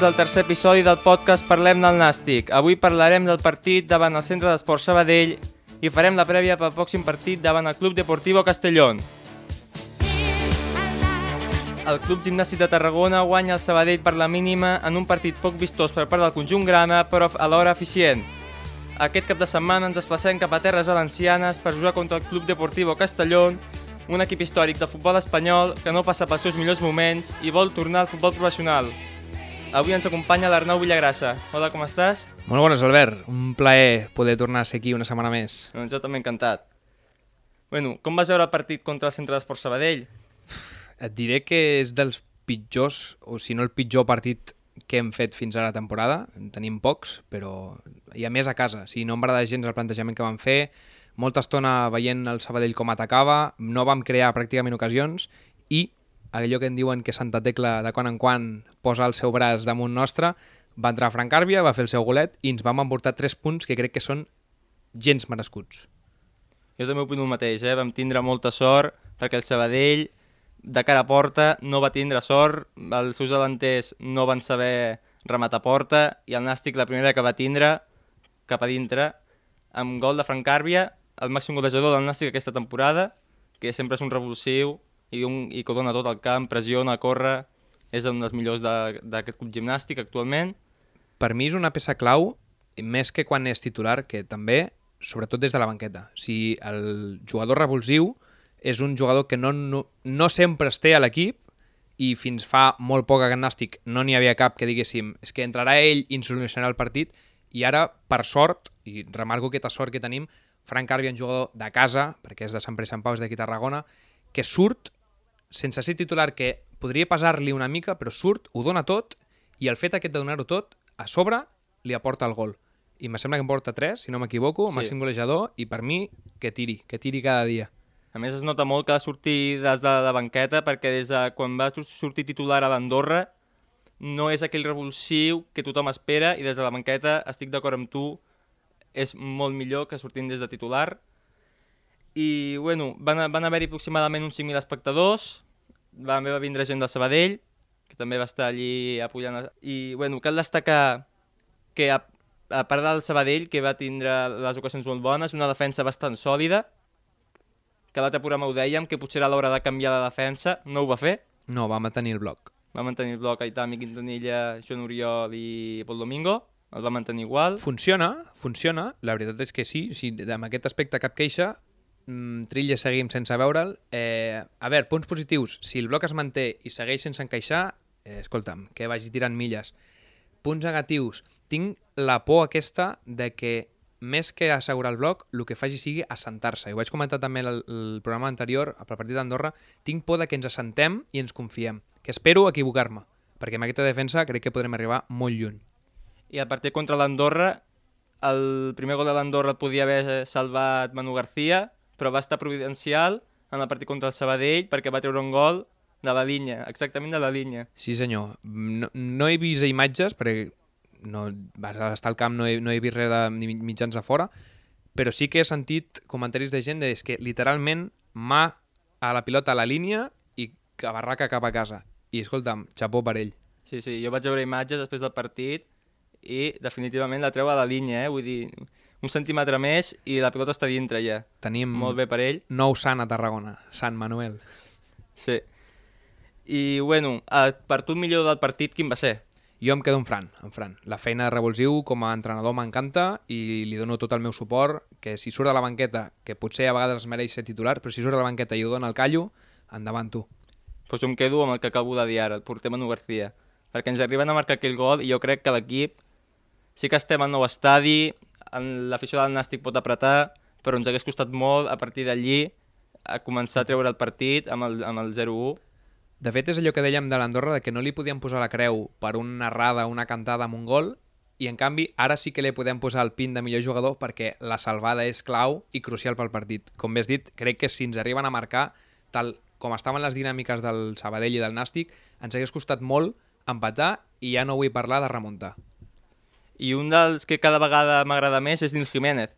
Benvinguts al tercer episodi del podcast Parlem del Nàstic. Avui parlarem del partit davant el Centre d'Esport Sabadell i farem la prèvia pel pròxim partit davant el Club Deportivo Castellón. El Club Gimnàstic de Tarragona guanya el Sabadell per la mínima en un partit poc vistós per part del conjunt grana, però alhora eficient. Aquest cap de setmana ens desplacem cap a terres valencianes per jugar contra el Club Deportivo Castellón, un equip històric de futbol espanyol que no passa pels seus millors moments i vol tornar al futbol professional. Avui ens acompanya l'Arnau Villagrassa. Hola, com estàs? Molt bones, Albert. Un plaer poder tornar a ser aquí una setmana més. Doncs jo també encantat. Bueno, com vas veure el partit contra el Centre d'Esport Sabadell? Et diré que és dels pitjors, o si no el pitjor partit que hem fet fins ara a la temporada. En tenim pocs, però hi ha més a casa. Si no m'agrada gens el plantejament que vam fer, molta estona veient el Sabadell com atacava, no vam crear pràcticament ocasions i allò que en diuen que Santa Tecla de quan en quan posa el seu braç damunt nostre, va entrar a Frank Càrbia, va fer el seu golet i ens vam emportar tres punts que crec que són gens merescuts. Jo també opino el mateix, eh? vam tindre molta sort perquè el Sabadell de cara a porta no va tindre sort, els seus delanters no van saber rematar porta i el Nàstic la primera que va tindre cap a dintre amb gol de Frank Càrbia, el màxim golejador del Nàstic aquesta temporada, que sempre és un revulsiu i, un, i que dona tot el camp, pressiona, corre, és un dels millors d'aquest club gimnàstic actualment. Per mi és una peça clau, més que quan és titular, que també, sobretot des de la banqueta. Si el jugador revulsiu és un jugador que no, no, no sempre es té a l'equip i fins fa molt poc a Gimnàstic no n'hi havia cap que diguéssim és que entrarà ell i ens solucionarà el partit i ara, per sort, i remarco aquesta sort que tenim, Frank Carvi, un jugador de casa, perquè és de Sant Pere Sant Pau, és d'aquí Tarragona, que surt sense ser titular, que podria pesar-li una mica, però surt, ho dona tot, i el fet aquest de donar-ho tot, a sobre, li aporta el gol. I me sembla que em porta 3, si no m'equivoco, sí. màxim golejador, i per mi, que tiri, que tiri cada dia. A més, es nota molt que ha de sortir des de la banqueta, perquè des de quan va sortir titular a l'Andorra, no és aquell revulsiu que tothom espera, i des de la banqueta, estic d'acord amb tu, és molt millor que sortint des de titular, i bueno, van, van haver-hi aproximadament uns 5.000 espectadors, també va vindre gent del Sabadell, que també va estar allí apoyant... I bueno, cal destacar que a, a part del Sabadell, que va tindre les ocasions molt bones, una defensa bastant sòlida, que l'altre programa ho dèiem, que potser era l'hora de canviar la defensa, no ho va fer. No, va mantenir el bloc. Va mantenir el bloc Aitami, Quintanilla, Joan Oriol i Pol Domingo el va mantenir igual. Funciona, funciona, la veritat és que sí, sí amb aquest aspecte cap queixa, Trilla seguim sense veure'l. Eh, a veure, punts positius. Si el bloc es manté i segueix sense encaixar, eh, escolta'm, que vagi tirant milles. Punts negatius. Tinc la por aquesta de que més que assegurar el bloc, el que faci sigui assentar-se. Ho vaig comentar també el, el programa anterior, al partit d'Andorra, tinc por de que ens assentem i ens confiem. Que espero equivocar-me, perquè amb aquesta defensa crec que podrem arribar molt lluny. I el partit contra l'Andorra, el primer gol de l'Andorra el podia haver salvat Manu García, però va estar providencial en el partit contra el Sabadell perquè va treure un gol de la línia, exactament de la línia. Sí, senyor. No, no he vist imatges, perquè no, vas estar al camp, no he, no he vist res de mitjans de fora, però sí que he sentit comentaris de gent de que literalment mà a la pilota a la línia i que barraca cap a casa. I escolta'm, xapó per ell. Sí, sí, jo vaig veure imatges després del partit i definitivament la treu a la línia, eh? vull dir, un centímetre més i la pilota està dintre ja. Tenim Molt bé per ell. nou Sant a Tarragona, Sant Manuel. Sí. I, bueno, el partit millor del partit, quin va ser? Jo em quedo en Fran, en Fran. La feina de revulsiu com a entrenador m'encanta i li dono tot el meu suport, que si surt de la banqueta, que potser a vegades es mereix ser titular, però si surt de la banqueta i ho dona el callo, endavant tu. Pues jo em quedo amb el que acabo de dir ara, el porter Manu García, perquè ens arriben a marcar aquell gol i jo crec que l'equip sí que estem al nou estadi, l'afició del Nàstic pot apretar, però ens hagués costat molt a partir d'allí a començar a treure el partit amb el, amb el 0-1. De fet, és allò que dèiem de l'Andorra, de que no li podíem posar la creu per una errada, una cantada amb un gol, i en canvi ara sí que li podem posar el pin de millor jugador perquè la salvada és clau i crucial pel partit. Com has dit, crec que si ens arriben a marcar, tal com estaven les dinàmiques del Sabadell i del Nàstic, ens hagués costat molt empatar i ja no vull parlar de remuntar. I un dels que cada vegada m'agrada més és Nil Jiménez.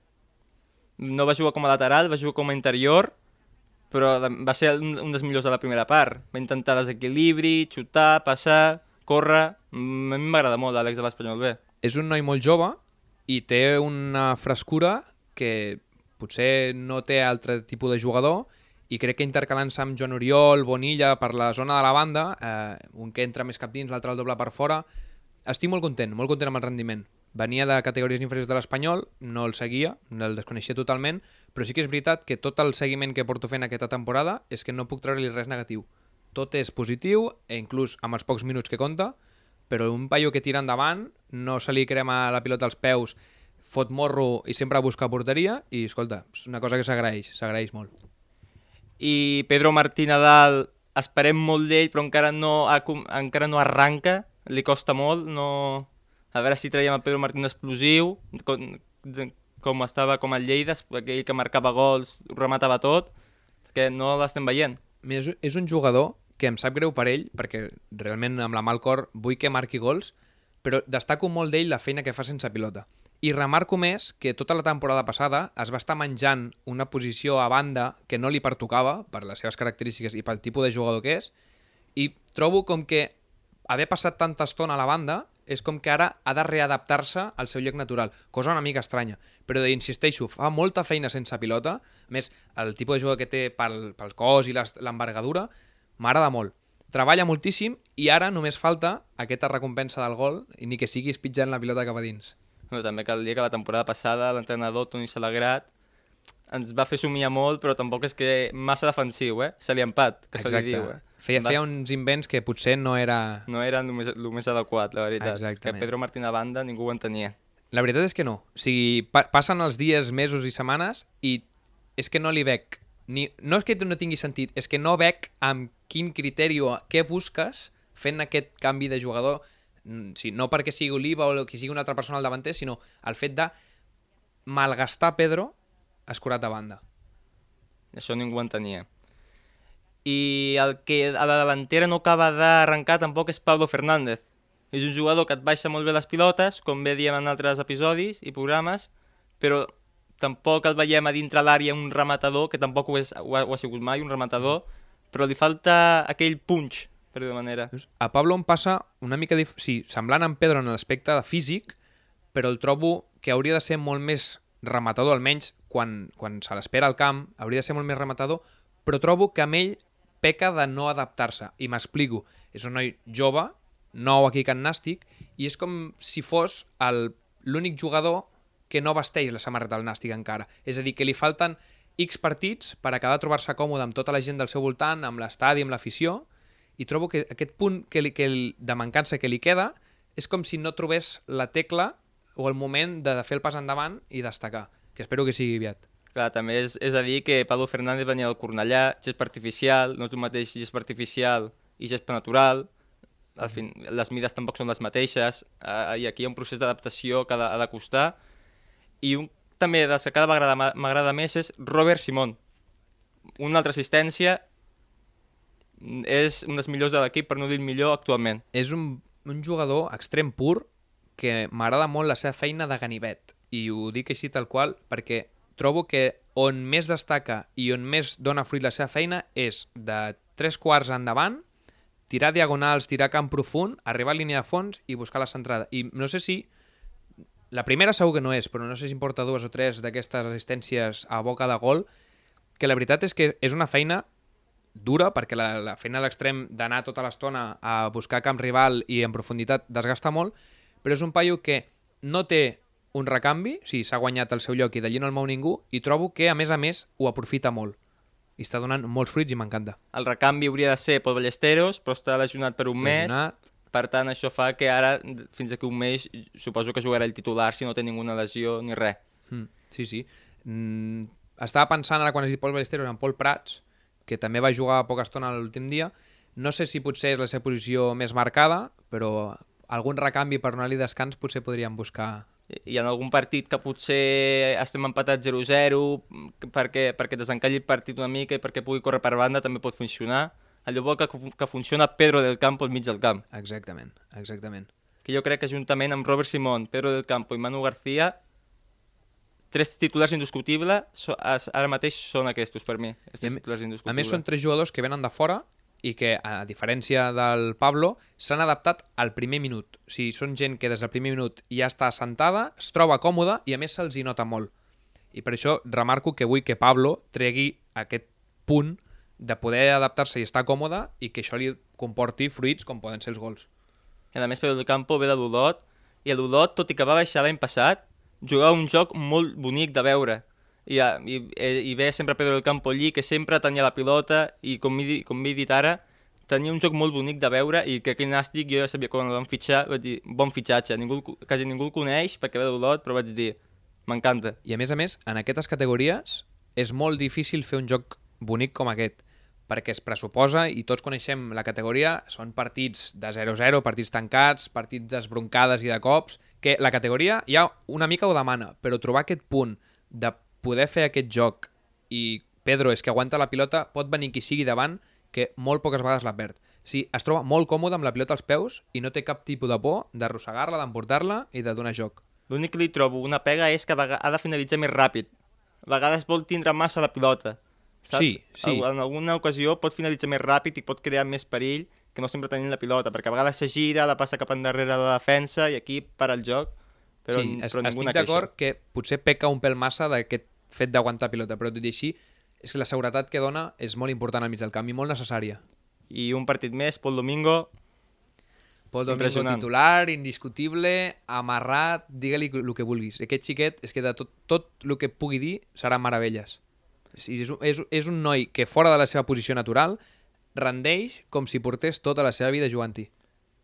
No va jugar com a lateral, va jugar com a interior, però va ser un, un dels millors de la primera part. Va intentar desequilibri, xutar, passar, córrer... A mi m'agrada molt l'Àlex de l'Espanyol B. És un noi molt jove i té una frescura que potser no té altre tipus de jugador i crec que intercalant-se amb Joan Oriol, Bonilla, per la zona de la banda, eh, un que entra més cap dins, l'altre el doble per fora, estic molt content, molt content amb el rendiment. Venia de categories inferiors de l'Espanyol, no el seguia, no el desconeixia totalment, però sí que és veritat que tot el seguiment que porto fent aquesta temporada és que no puc treure-li res negatiu. Tot és positiu, e inclús amb els pocs minuts que compta, però un paio que tira endavant, no se li crema la pilota als peus, fot morro i sempre busca porteria, i escolta, és una cosa que s'agraeix, s'agraeix molt. I Pedro Martí Nadal, esperem molt d'ell, però encara no, ha, encara no arranca, li costa molt, no... A veure si traiem a Pedro Martín explosiu, com, com estava com el Lleida, aquell que marcava gols, ho rematava tot, perquè no l'estem veient. Mira, és, és un jugador que em sap greu per ell, perquè realment amb la mà al cor vull que marqui gols, però destaco molt d'ell la feina que fa sense pilota. I remarco més que tota la temporada passada es va estar menjant una posició a banda que no li pertocava per les seves característiques i pel tipus de jugador que és, i trobo com que haver passat tanta estona a la banda és com que ara ha de readaptar-se al seu lloc natural, cosa una mica estranya. Però insisteixo, fa molta feina sense pilota, a més, el tipus de jugador que té pel, pel cos i l'envergadura m'agrada molt. Treballa moltíssim i ara només falta aquesta recompensa del gol i ni que siguis pitjant la pilota cap a dins. Bueno, també cal dir que la temporada passada l'entrenador Toni Salagrat ens va fer somiar molt, però tampoc és que massa defensiu, eh? Se li empat, que se li diu, eh? Feia, feia uns invents que potser no era... No era el més, el més adequat, la veritat. Exactament. Que Pedro Martín a banda ningú ho entenia. La veritat és que no. O sigui, pa passen els dies, mesos i setmanes i és que no li veig... Ni... No és que no tingui sentit, és que no veig amb quin criteri o què busques fent aquest canvi de jugador Mm, sí, no perquè sigui Oliva o que sigui una altra persona al davanter, sinó el fet de malgastar Pedro escurat a banda. Això ningú entenia. I el que a la davantera no acaba d'arrencar tampoc és Pablo Fernández. És un jugador que et baixa molt bé les pilotes, com bé diem en altres episodis i programes, però tampoc el veiem a dintre l'àrea un rematador, que tampoc ho, és, ho, ha, ho ha sigut mai, un rematador, però li falta aquell punch, per dir manera. A Pablo em passa una mica... Dif... Sí, semblant amb Pedro en l'aspecte de físic, però el trobo que hauria de ser molt més rematador, almenys quan, quan se l'espera al camp, hauria de ser molt més rematador, però trobo que amb ell peca de no adaptar-se. I m'explico. És un noi jove, nou aquí Can Nàstic, i és com si fos l'únic jugador que no vesteix la samarreta del Nàstic encara. És a dir, que li falten X partits per acabar de trobar-se còmode amb tota la gent del seu voltant, amb l'estadi, amb l'afició, i trobo que aquest punt que li, que li, de mancança que li queda és com si no trobés la tecla o el moment de fer el pas endavant i destacar, que espero que sigui aviat. Clar, també és, és a dir que Pablo Fernández venia del Cornellà, gespa artificial, no és el mateix gespa artificial i gespa natural, al fin, les mides tampoc són les mateixes, eh, i aquí hi ha un procés d'adaptació que ha de, ha de costar, i un també dels que cada vegada m'agrada més és Robert Simón. Una altra assistència, mm, és un dels millors de l'equip, per no dir millor actualment. És un, un jugador extrem pur que m'agrada molt la seva feina de ganivet. I ho dic així tal qual perquè trobo que on més destaca i on més dona fruit la seva feina és de tres quarts endavant, tirar diagonals, tirar camp profund, arribar a línia de fons i buscar la centrada. I no sé si... La primera segur que no és, però no sé si em porta dues o tres d'aquestes assistències a boca de gol, que la veritat és que és una feina dura, perquè la, la feina a l'extrem d'anar tota l'estona a buscar camp rival i en profunditat desgasta molt, però és un paio que no té un recanvi, o sigui, s'ha guanyat el seu lloc i d'allí no el mou ningú, i trobo que, a més a més, ho aprofita molt. I està donant molts fruits i m'encanta. El recanvi hauria de ser Pol Ballesteros, però està lesionat per un mes, Lesionat. Per tant, això fa que ara, fins d'aquí un mes, suposo que jugarà el titular si no té ninguna lesió ni res. Mm, sí, sí. Mm, estava pensant ara quan has dit Pol Ballesteros en Pol Prats, que també va jugar poca estona l'últim dia, No sé si potser és la seva posició més marcada, però algun recanvi per donar-li descans potser podríem buscar i en algun partit que potser estem empatats 0-0 perquè, perquè desencalli el partit una mica i perquè pugui córrer per banda també pot funcionar. Allò bo que, que funciona Pedro del Campo al mig del camp. Exactament, exactament. Que jo crec que juntament amb Robert Simón, Pedro del Campo i Manu García tres titulars indiscutibles ara mateix són aquests per mi. A, a més són tres jugadors que venen de fora i que, a diferència del Pablo, s'han adaptat al primer minut. O sigui, són gent que des del primer minut ja està assentada, es troba còmoda i a més se'ls nota molt. I per això remarco que vull que Pablo tregui aquest punt de poder adaptar-se i estar còmode i que això li comporti fruits com poden ser els gols. I a més, Pedro Campo ve de l'Udot i l'Udot, tot i que va baixar l'any passat, jugava un joc molt bonic de veure i, i, i ve sempre Pedro del Campo allí, que sempre tenia la pilota i com m'he com dit ara, tenia un joc molt bonic de veure i que aquell nàstic jo ja sabia quan el van fitxar, vaig dir, bon fitxatge, ningú, quasi ningú el coneix perquè ve d'Olot, però vaig dir, m'encanta. I a més a més, en aquestes categories és molt difícil fer un joc bonic com aquest, perquè es pressuposa, i tots coneixem la categoria, són partits de 0-0, partits tancats, partits desbroncades i de cops, que la categoria ja una mica ho demana, però trobar aquest punt de poder fer aquest joc i Pedro és que aguanta la pilota, pot venir qui sigui davant, que molt poques vegades la perd. Sí, es troba molt còmode amb la pilota als peus i no té cap tipus de por d'arrossegar-la, d'emportar-la i de donar joc. L'únic que li trobo una pega és que ha de finalitzar més ràpid. A vegades vol tindre massa la pilota. Saps? Sí, sí. En alguna ocasió pot finalitzar més ràpid i pot crear més perill que no sempre tenint la pilota, perquè a vegades se gira, la passa cap endarrere de la defensa i aquí para el joc, però, sí, però estic d'acord que potser peca un pèl massa d'aquest fet d'aguantar pilota, però tot i així és que la seguretat que dona és molt important al mig del camp i molt necessària. I un partit més, Pol Domingo, Pol Domingo titular, indiscutible, amarrat, digue-li el que vulguis. Aquest xiquet és que de tot, tot el que pugui dir serà meravelles. És, és, és un noi que fora de la seva posició natural rendeix com si portés tota la seva vida jugant-hi.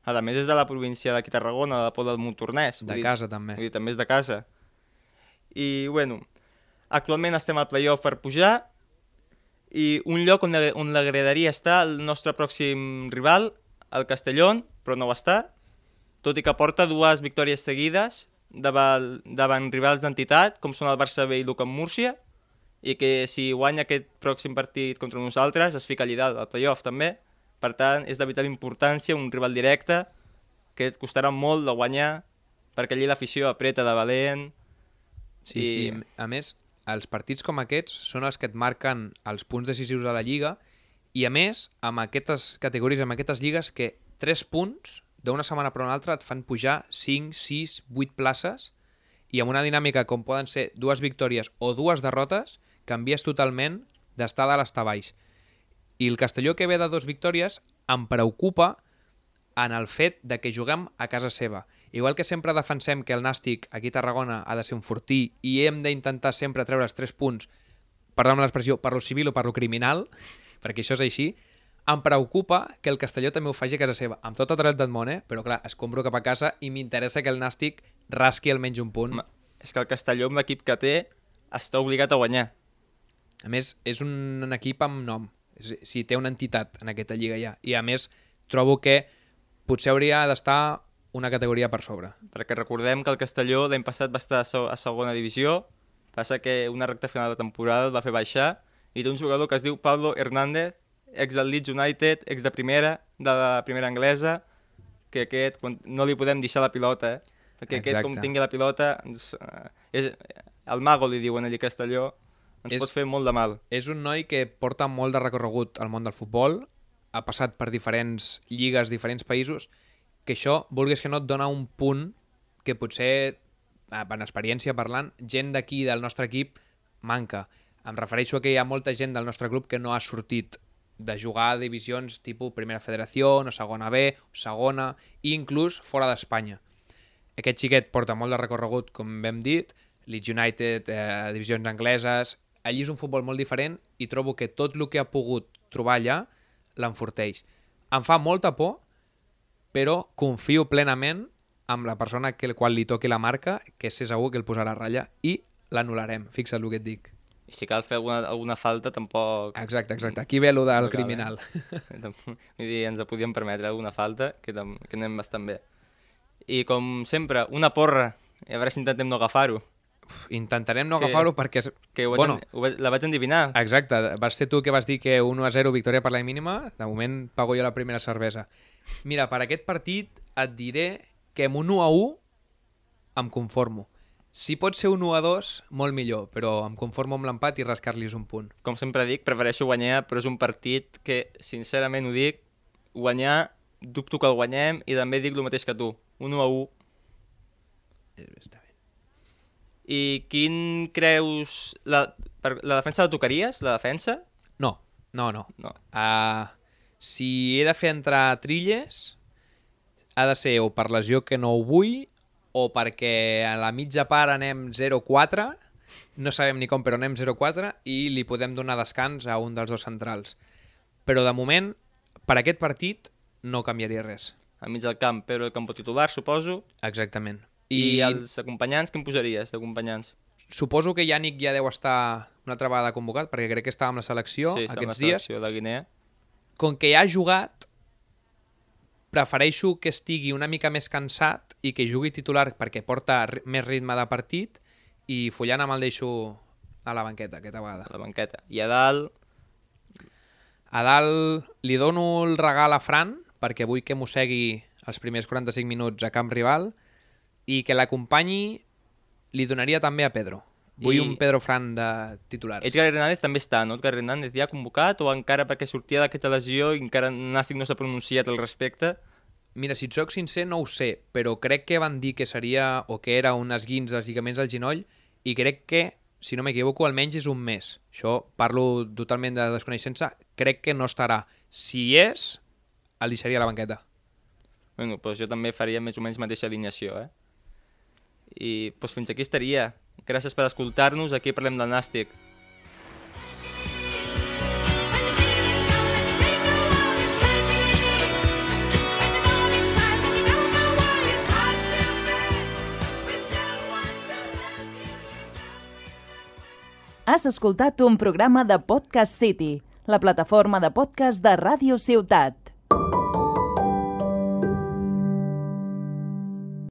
A més és de la província d'aquí Tarragona, de Pol del Montornès. De casa, també. Vull dir, també és de casa. I, bueno, Actualment estem al playoff per pujar i un lloc on, on l'agradaria estar el nostre pròxim rival, el Castellón, però no ho està, tot i que porta dues victòries seguides davant, davant rivals d'entitat, com són el Barça B i l'Ucam Múrcia, i que si guanya aquest pròxim partit contra nosaltres es fica allà dalt, al playoff també. Per tant, és de vital importància un rival directe que et costarà molt de guanyar perquè allí l'afició apreta de valent. Sí, i... sí. A més, els partits com aquests són els que et marquen els punts decisius de la Lliga i, a més, amb aquestes categories, amb aquestes lligues, que 3 punts d'una setmana per una altra et fan pujar 5, 6, 8 places i amb una dinàmica com poden ser dues victòries o dues derrotes, canvies totalment d'estar dalt a estar baix. I el Castelló que ve de dues victòries em preocupa en el fet de que juguem a casa seva. Igual que sempre defensem que el Nàstic aquí a Tarragona ha de ser un fortí i hem d'intentar sempre treure els tres punts, perdó l'expressió, per lo civil o per lo criminal, perquè això és així, em preocupa que el Castelló també ho faci a casa seva, amb tot el dret del món, eh? però clar, es compro cap a casa i m'interessa que el Nàstic rasqui almenys un punt. Home, és que el Castelló, amb l'equip que té, està obligat a guanyar. A més, és un, un equip amb nom. Si té una entitat en aquesta lliga ja. I a més, trobo que potser hauria d'estar una categoria per sobre. Perquè recordem que el Castelló l'any passat va estar a segona divisió, passa que una recta final de temporada el va fer baixar, i té un jugador que es diu Pablo Hernández, ex del Leeds United, ex de primera, de la primera anglesa, que aquest, no li podem deixar la pilota, eh? perquè Exacte. aquest, com tingui la pilota, ens, eh, és, el mago li diuen allà a Castelló, ens és, pot fer molt de mal. És un noi que porta molt de recorregut al món del futbol, ha passat per diferents lligues, diferents països, que això, vulguis que no, et dona un punt que potser, eh, per experiència parlant, gent d'aquí, del nostre equip, manca. Em refereixo a que hi ha molta gent del nostre club que no ha sortit de jugar a divisions tipus Primera Federació, o Segona B, Segona, i inclús fora d'Espanya. Aquest xiquet porta molt de recorregut, com hem dit, Leeds United, eh, divisions angleses... Allí és un futbol molt diferent i trobo que tot el que ha pogut trobar allà l'enforteix. Em fa molta por però confio plenament amb la persona que el qual li toqui la marca, que sé segur que el posarà a ratlla i l'anul·larem, fixa't el que et dic. I si cal fer alguna, alguna falta, tampoc... Exacte, exacte. Aquí ve lo del No eh? criminal. Vull dir, ens podíem permetre alguna falta, que, que anem bastant bé. I com sempre, una porra, i a veure si intentem no agafar-ho. Intentarem no agafar-ho perquè... Que ho vaig, bueno, en, ho vaig, la vaig endivinar. exacte. Vas ser tu que vas dir que 1 a 0 victòria per la mínima. De moment pago jo la primera cervesa. Mira, per aquest partit et diré que amb un 1 a 1 em conformo. Si pot ser un 1 a 2, molt millor, però em conformo amb l'empat i rascar-los un punt. Com sempre dic, prefereixo guanyar, però és un partit que, sincerament ho dic, guanyar, dubto que el guanyem, i també dic el mateix que tu, un 1 a 1. Eh, Està bé. I quin creus... La, per, la defensa la tocaries, la defensa? No, no, no. No. Uh, si he de fer entrar trilles, ha de ser o per lesió que no ho vull, o perquè a la mitja part anem 0-4, no sabem ni com, però anem 0-4, i li podem donar descans a un dels dos centrals. Però de moment, per aquest partit, no canviaria res. Al mig del camp, però el camp titular, suposo. Exactament. I, I els acompanyants, què em posaries d'acompanyants? Suposo que Yannick ja deu estar una altra vegada convocat, perquè crec que estava amb la selecció sí, està amb la aquests dies. selecció de Guinea. com que ja ha jugat, prefereixo que estigui una mica més cansat i que jugui titular perquè porta més ritme de partit i Fullana me'l deixo a la banqueta aquesta vegada. a la banqueta. I a dalt, A dalt li dono el regal a Fran perquè vull que mossegui els primers 45 minuts a camp rival i que l'acompanyi li donaria també a Pedro. Vull I- un Pedro Fran de titulars. Edgar Hernández també està, no? Edgar Hernández ja ha convocat o encara perquè sortia d'aquesta lesió i encara Nàstic no s'ha pronunciat al respecte? Mira, si et soc sincer, no ho sé, però crec que van dir que seria o que era un esguins dels lligaments del genoll i crec que, si no m'equivoco, almenys és un mes. Això parlo totalment de desconeixença. Crec que no estarà. Si és, el deixaria a la banqueta. Bueno, doncs jo també faria més o menys mateixa alineació, eh? I doncs fins aquí estaria. Gràcies per escoltar-nos, aquí parlem del Nàstic. Has escoltat un programa de Podcast City, la plataforma de podcast de Ràdio Ciutat.